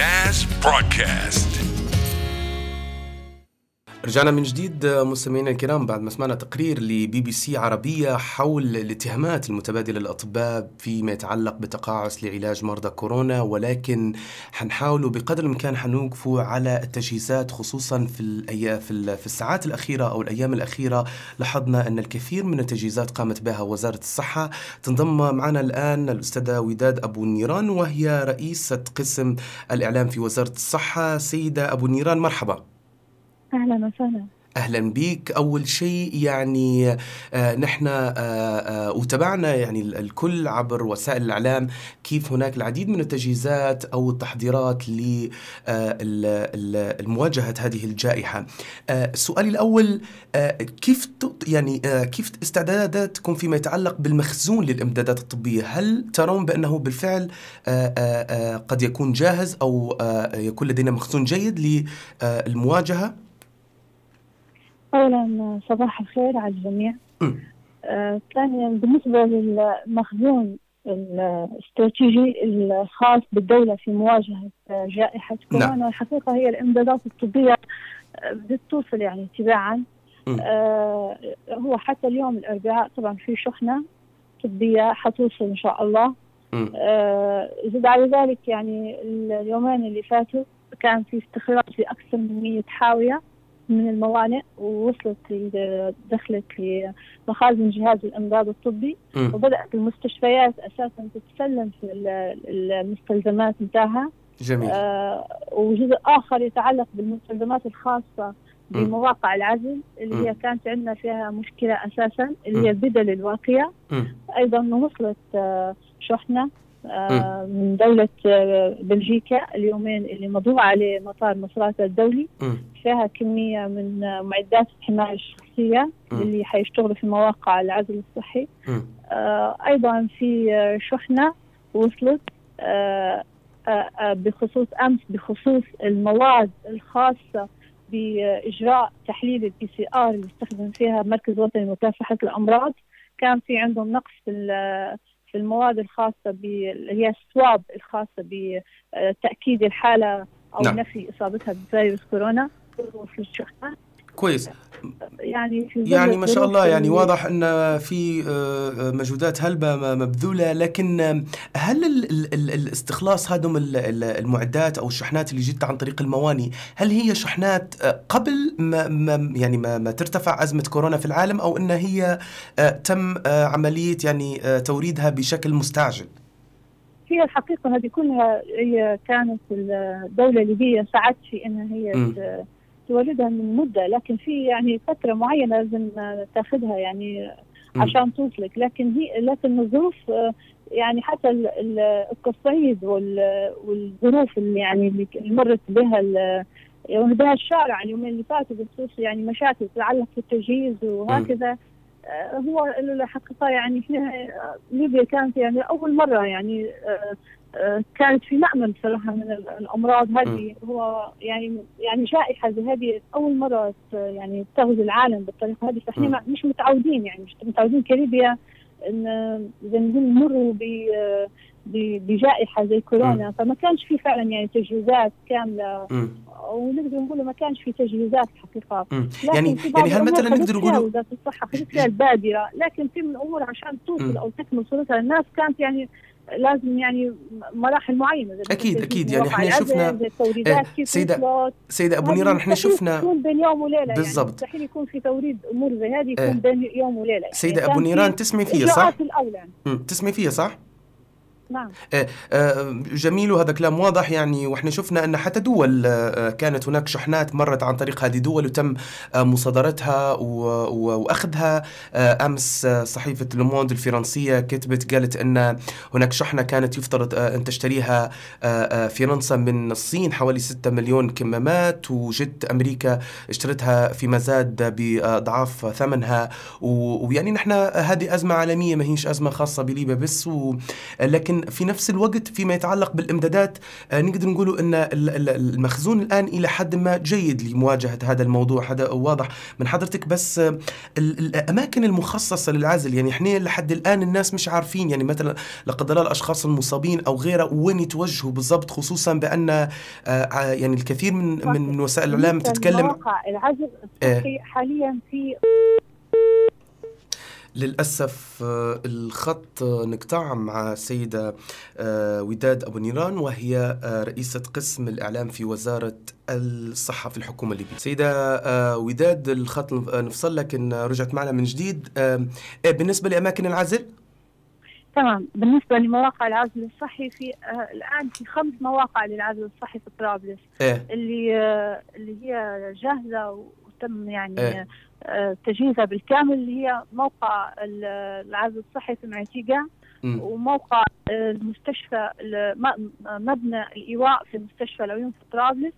NAS Broadcast. رجعنا من جديد مستمعينا الكرام بعد ما سمعنا تقرير لبي بي سي عربية حول الاتهامات المتبادلة للأطباء فيما يتعلق بتقاعس لعلاج مرضى كورونا ولكن حنحاولوا بقدر الإمكان حنوقفوا على التجهيزات خصوصا في الأيام في, في الساعات الأخيرة أو الأيام الأخيرة. لاحظنا أن الكثير من التجهيزات قامت بها وزارة الصحة. تنضم معنا الآن الأستاذة وداد أبو النيران وهي رئيسة قسم الإعلام في وزارة الصحة. سيدة أبو النيران مرحبا. أهلا وسهلا أهلا بك أول شيء يعني آه نحن آه آه وتابعنا يعني الكل عبر وسائل الإعلام كيف هناك العديد من التجهيزات أو التحضيرات لمواجهة هذه الجائحة. آه سؤالي الأول آه كيف يعني آه كيف استعداداتكم فيما يتعلق بالمخزون للإمدادات الطبية؟ هل ترون بأنه بالفعل آه آه آه قد يكون جاهز أو آه يكون لدينا مخزون جيد للمواجهة؟ اولا صباح الخير على الجميع. آه ثانيا بالنسبة للمخزون الاستراتيجي الخاص بالدولة في مواجهة جائحة كورونا نعم. الحقيقة هي الامدادات الطبية بدها توصل يعني تباعا. آه هو حتى اليوم الأربعاء طبعا في شحنة طبية حتوصل إن شاء الله. آه زد على ذلك يعني اليومين اللي فاتوا كان في استخراج لأكثر من 100 حاوية. من الموانئ ووصلت دخلت لمخازن جهاز الامداد الطبي. م. وبدأت المستشفيات أساسا تتسلم في المستلزمات نتاعها جميل. آه وجزء آخر يتعلق بالمستلزمات الخاصة بمواقع العزل اللي م. هي كانت عندنا فيها مشكلة أساسا اللي هي البدل الواقية. أيضا وصلت آه شحنة. من دولة آه بلجيكا اليومين اللي مضوا عليه مطار مصراتة الدولي. فيها كمية من آه معدات الحماية الشخصية. اللي حيشتغلوا في مواقع العزل الصحي. آه أيضا في آه شحنة وصلت آه آه بخصوص أمس بخصوص المواد الخاصة بإجراء تحليل ال PCR اللي يستخدم فيها مركز وطني لمكافحة الأمراض. كان في عندهم نقص في في المواد الخاصة اللي هي السواب الخاصة بتأكيد الحالة أو نعم. نفي إصابتها بفيروس كورونا وصل الشحنة كويس يعني في يعني ما شاء الله يعني واضح إن في مجهودات هلبة مبذولة لكن هل ال ال الاستخلاص هذم المعدات أو الشحنات اللي جت عن طريق المواني هل هي شحنات قبل ما, ما يعني ما, ما ترتفع أزمة كورونا في العالم أو إن هي تم عملية يعني توريدها بشكل مستعجل؟ هي الحقيقة هذه كلها هي كانت الدولة الليبية سعت في انها هي م. توردها من مدة لكن في يعني فترة معينة لازم تاخذها يعني عشان توصلك. لكن هي لكن الظروف يعني حتى التصعيد والظروف اللي يعني اللي مرت بها يعني بها الشارع اليومين اللي فاتوا بخصوص يعني مشاكل تتعلق بالتجهيز وهكذا. هو الحقيقة يعني إحنا ليبيا كانت يعني أول مرة يعني كانت في مأمن صراحة من الأمراض. هذه هو يعني يعني جائحة زي هذه أول مرة يعني تغزو العالم بالطريقة هذه. فإحنا مش متعودين يعني مش متعودين كليبيا ما نقول نمروا بجائحة زي كورونا فما كانش في فعلا يعني تجهيزات كاملة. ونقدر نقول ما كانش في تجهيزات حقيقة. يعني يعني هل مثلا نقدر نقول وزارة الصحة خذت فيها البادرة لكن في من الأمور عشان توصل أو تكمل صورتها الناس كانت يعني لازم يعني مراحل معينة أكيد أكيد يعني إحنا شفنا إيه سيده سيدة أبو نيران إحنا شفنا يكون بين يوم وليلة بالضبط يعني مستحيل يكون في توريد أمور زي هذه يكون إيه بين يوم وليلة سيدة يعني ابو نيران تسمعي فيها صح؟ الأولى يعني. تسمعي فيها صح؟ نعم. جميل وهذا كلام واضح يعني وإحنا شفنا أن حتى دول كانت هناك شحنات مرت عن طريق هذه الدول وتم مصادرتها وأخذها. أمس صحيفة لوموند الفرنسية كتبت قالت أن هناك شحنة كانت يفترض أن تشتريها فرنسا من الصين حوالي 6 مليون كمامات وجت أمريكا اشترتها فيما زاد بأضعاف ثمنها. ويعني نحن هذه أزمة عالمية ما هيش أزمة خاصة بليبيا بس لكن في نفس الوقت فيما يتعلق بالإمدادات آه، نقدر نقول إن المخزون الآن إلى حد ما جيد لمواجهة هذا الموضوع. هذا واضح من حضرتك بس آه، الأماكن المخصصة للعزل يعني إحنا لحد الآن الناس مش عارفين يعني مثلا لا قدر الله الأشخاص المصابين أو غيره وين يتوجهوا بالضبط خصوصا بأن يعني الكثير من من وسائل الإعلام تتكلم العزل الصحي حاليا في للأسف آه، الخط نقطع مع السيدة آه، وداد أبو نيران وهي آه، رئيسة قسم الإعلام في وزارة الصحة في الحكومة الليبية. سيدة وداد الخط نفصل لكن رجعت معنا من جديد. إيه، بالنسبة لأماكن العزل تمام. بالنسبة لمواقع العزل الصحي في الآن في خمس مواقع للعزل الصحي في طرابلس. إيه؟ اللي اللي هي جاهزة وتم يعني إيه؟ تجهيزها بالكامل اللي هي موقع العزل الصحي في معتيقة وموقع المستشفى مبنى الإيواء في مستشفى العيون في طرابلس.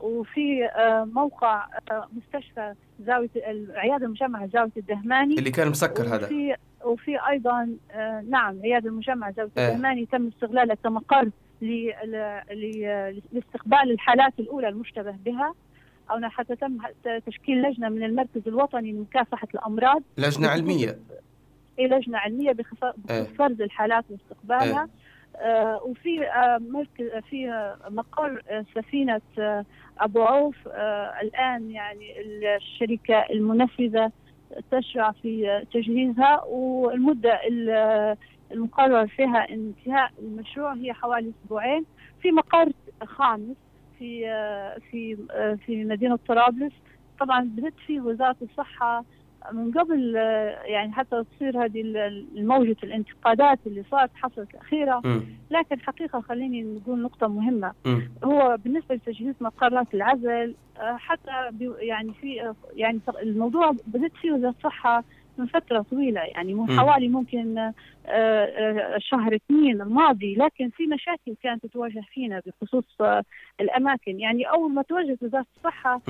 وفي آه، موقع آه، مستشفى زاوية العيادة المجمعة زاوية الدهماني. اللي كان مسكر هذا. وفي وفي أيضا آه، نعم عيادة المجمعة زاوية آه. الدهماني تم استغلالها كمقر لاستقبال الحالات الأولى المشتبه بها. أو حتى تم تشكيل لجنة من المركز الوطني لمكافحة الأمراض. لجنة علمية. اي لجنة علمية بخصوص إيه. فرز الحالات واستقبالها آه وفي آه مركز في مقر آه سفينة آه أبو عوف. آه الآن يعني الشركة المنفذة تشرع في تجهيزها. والمدة المقرر فيها انتهاء المشروع هي حوالي أسبوعين. في مقر خامس في في في مدينة طرابلس. طبعا بدأت فيه وزارة الصحة من قبل يعني حتى تصير هذه الموجة الانتقادات اللي صارت حصلت الأخيرة. لكن حقيقة خليني نقول نقطة مهمة. هو بالنسبة لتجهيز مقرات العزل حتى يعني في يعني الموضوع بدأت فيه وزارة الصحة من فترة طويلة يعني من حوالي ممكن آه، آه، شهر اثنين الماضي لكن في مشاكل كانت تتواجه فينا بخصوص آه، الأماكن. يعني أول ما تواجهت وزارة الصحة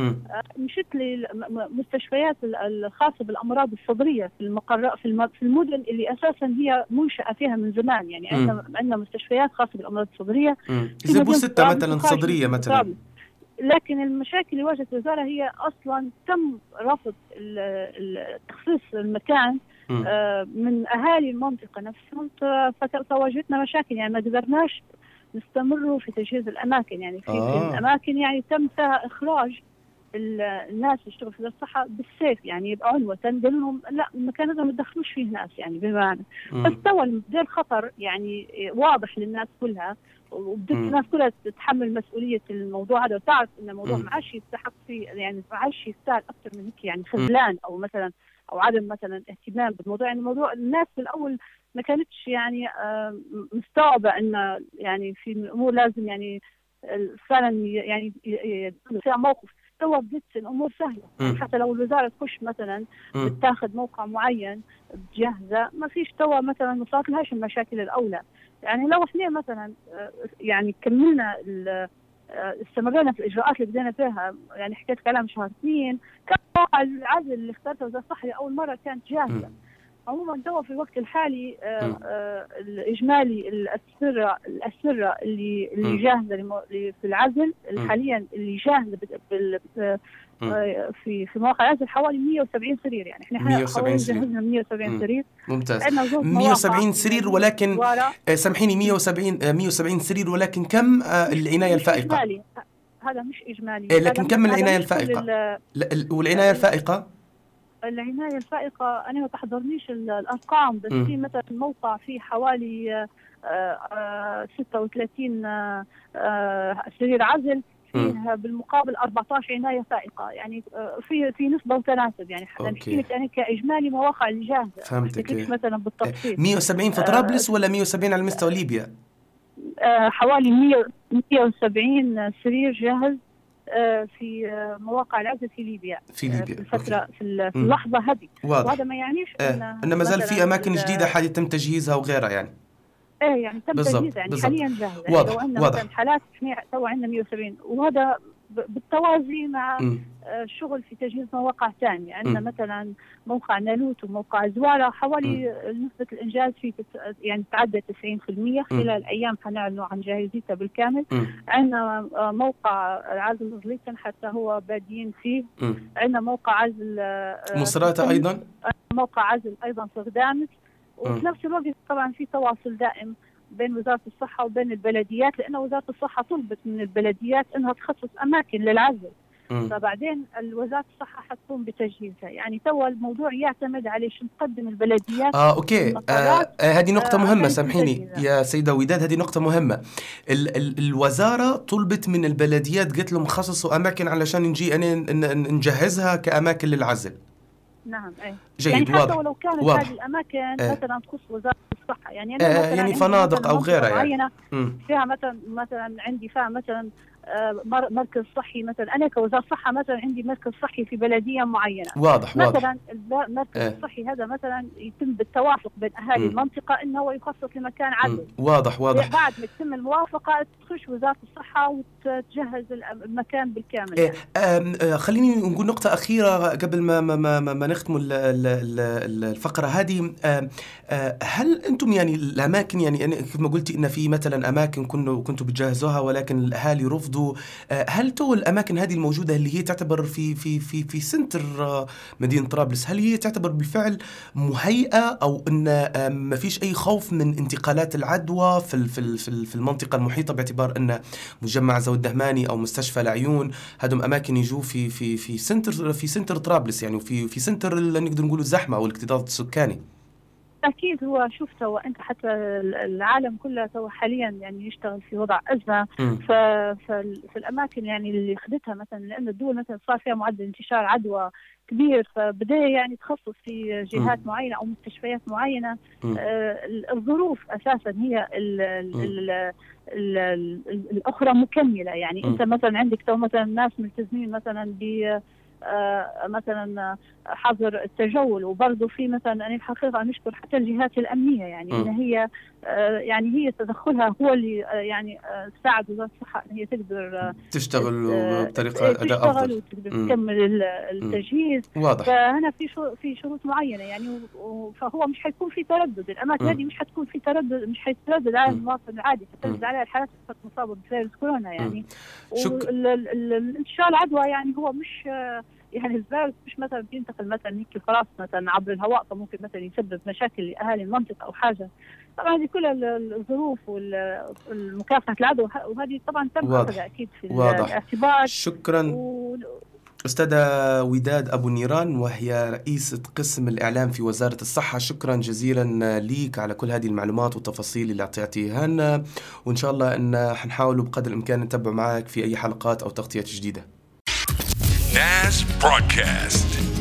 مشت للمستشفيات الخاصة بالأمراض الصدرية في المقر في المدن اللي أساسا هي منشأة فيها من زمان. يعني عندنا عندنا مستشفيات خاصة بالأمراض الصدرية. إذا بوستة مثلا صدرية مثلا. لكن المشاكل اللي واجهت الوزارة هي أصلا تم رفض تخصيص المكان آه، من أهالي المنطقة نفسهم. فتواجهتنا مشاكل يعني ما قدرناش نستمروا في تجهيز الأماكن. يعني في, آه. في الأماكن يعني تم فيها إخراج الناس اللي يشتغلوا في الصحة بالسيف يعني عنوة لهم لا المكان هذا ما تدخلوش فيه ناس يعني بمعنى. فاستوى الخطر يعني واضح للناس كلها وبدت الناس كلها تتحمل مسؤولية الموضوع هذا وتعرف إن الموضوع ما عادش يستحق فيه يعني ما عادش يستاهل أكثر من هيك يعني خذلان أو مثلا أو عدم مثلا اهتمام بالموضوع. يعني الموضوع الناس في الأول ما كانتش يعني آه، مستوعبة إن يعني في الأمور لازم يعني فعلا يعني فيها موقف. تو بدت الأمور سهلة. م. حتى لو الوزارة تخش مثلا بتاخذ موقع معين جاهزه ما فيش تو مثلا صارت لهاش المشاكل الأولى. يعني لو إحنا مثلا آه، يعني كملنا آه، استمرينا في الإجراءات اللي بدينا فيها يعني حكيت كلام شهر اثنين كان العزل اللي اخترته وزاره الصحه لأول مرة كانت جاهزة. عموما تو في الوقت الحالي آه آه الإجمالي الاسره الاسره اللي اللي جاهزة في العزل حاليا اللي جاهزة آه، في في مواقع العزل حوالي 170 سرير يعني إحنا 170 سرير. جهزنا 170 سرير. ممتاز. 170 سرير ولكن سامحيني 170 170 سرير ولكن كم العناية الفائقة؟ إجمالي. هذا مش إجمالي. لكن كم العناية الفائقة؟ والعناية الفائقة؟ العناية الفائقة أنا ما تحضرنيش الأرقام بس في مثلا موقع فيه حوالي 36 سرير عزل فيها بالمقابل 14 عناية فائقة. يعني آه، في في نسبة وتناسب يعني نحكي لك أنا كإجمالي مواقع الجاهزه فهمتك. إيه. مثلا بالتفصيل. 170 في طرابلس آه ولا 170 على مستوى ليبيا؟ آه حوالي 170 سرير جاهز. آه، في مواقع العزل في ليبيا في ليبيا. في الفترة في اللحظة هذه. وهذا ما يعنيش إن ان ما زال في أماكن جديدة حاجة تم تجهيزها وغيرها يعني. إيه يعني تم تجهيزها يعني بالزبط. حاليا واضح يعني لو عندنا واضح. حالات إحنا تو عندنا 170 وهذا بالتوازي مع الشغل في تجهيز مواقع ثانية عندنا مثلا موقع نالوت وموقع زوارة. حوالي نسبة الإنجاز فيه يعني تتعدى 90% خلال أيام حنعلنوا عن جاهزيته بالكامل. عندنا موقع عزل زليتن حتى هو بادين فيه. عندنا موقع عزل مصراتة أيضا؟ موقع عزل أيضا في غدامس. وفي نفس الوقت طبعا في تواصل دائم بين وزارة الصحة وبين البلديات لأن وزارة الصحة طلبت من البلديات إنها تخصص أماكن للعزل. فبعدين وزاره الصحة حتقوم بتجهيزها. يعني تو الموضوع يعتمد على شو نقدم البلديات. آه okay. آه, آه هذه نقطة آه مهمة سامحيني. يا سيدة وداد هذه نقطة مهمة. ال ال الوزارة طلبت من البلديات قالت لهم خصصوا أماكن علشان نجي أنا نجهزها كأماكن للعزل. نعم اي جيد يعني واضح حتى ولو كانت واضح. هذه الأماكن آه. مثلا تخص وزارة الصحة يعني أنا آه يعني فنادق أو غيرها يعني فيها مثلا مثلا عندي فيها مثلا مركز صحي مثلا أنا كوزارة صحة مثلا عندي مركز صحي في بلدية معينة واضح مثلا واضح. المركز آه. الصحي هذا مثلا يتم بالتوافق بين أهالي م. المنطقة إنه هو يخصص لمكان عزل واضح واضح بعد ما تتم الموافقة تخش وزارة الصحة وتجهز المكان بالكامل إيه. آه خليني نقول نقطة أخيرة قبل ما ما ما, ما نختم الفقرة هذه آه هل أنتم يعني الأماكن يعني كيف ما قلتي إن في مثلا أماكن كنتوا كنتوا بتجهزوها ولكن الأهالي رفضوا برضو آه، هل تو الأماكن هذه الموجودة اللي هي تعتبر في في في في center آه، مدينة طرابلس هل هي تعتبر بالفعل مهيئة أو إن آه، ما فيش أي خوف من انتقالات العدوى في في في المنطقة المحيطة باعتبار إن مجمع زود الدهماني أو مستشفى العيون هذم أماكن يجوا في في في center في center طرابلس يعني وفي في center نقدر نقول الزحمة أو الاكتظاظ السكاني؟ أكيد هو شوف تو أنت حتى العالم كله تو حاليا يعني يشتغل في وضع أزمة. ففي الأماكن يعني اللي خدتها مثلا لأن الدول مثلا صار فيها معدل انتشار عدوى كبير فبدأ يعني تخصص في جهات م. معينة أو مستشفيات معينة. آه الظروف أساسا هي ال ال ال ال الأخرى مكملة. يعني م. أنت مثلا عندك تو مثلا ناس ملتزمين مثلا ب مثلا حظر التجول. وبرضه في مثلا أنا الحقيقة نشكر حتى الجهات الأمنية يعني إن هي آه، يعني هي تدخلها هو اللي آه، يعني ساعد وزارة الصحة إن هي تقدر تشتغل بطريقة أداء أفضل. وتقدر تكمل التجهيز. واضح. فهنا في في شروط معينة يعني فهو مش حيكون في تردد. الأماكن هذه مش حتكون في تردد مش حيتردد على المواطن العادي حتردد على الحالات المصابه بفيروس كورونا يعني. الانتشار العدوى يعني هو مش يعني الفيروس مش مثلا بينتقل مثلا هيك خلاص مثلا عبر الهواء فممكن مثلا يسبب مشاكل لاهالي المنطقة أو حاجة. طبعا هذه كل الظروف والمكافحه العدوى وهذه طبعا تم أكيد في واضح. الاعتبار. شكرا. و... أستاذة وداد أبو نيران وهي رئيسة قسم الإعلام في وزارة الصحة. شكرا جزيلا ليك على كل هذه المعلومات والتفاصيل اللي أعطيتيها لنا. وإن شاء الله أن حنحاول بقدر الإمكان نتابع معك في أي حلقات أو تغطيات جديدة. NAS Broadcast.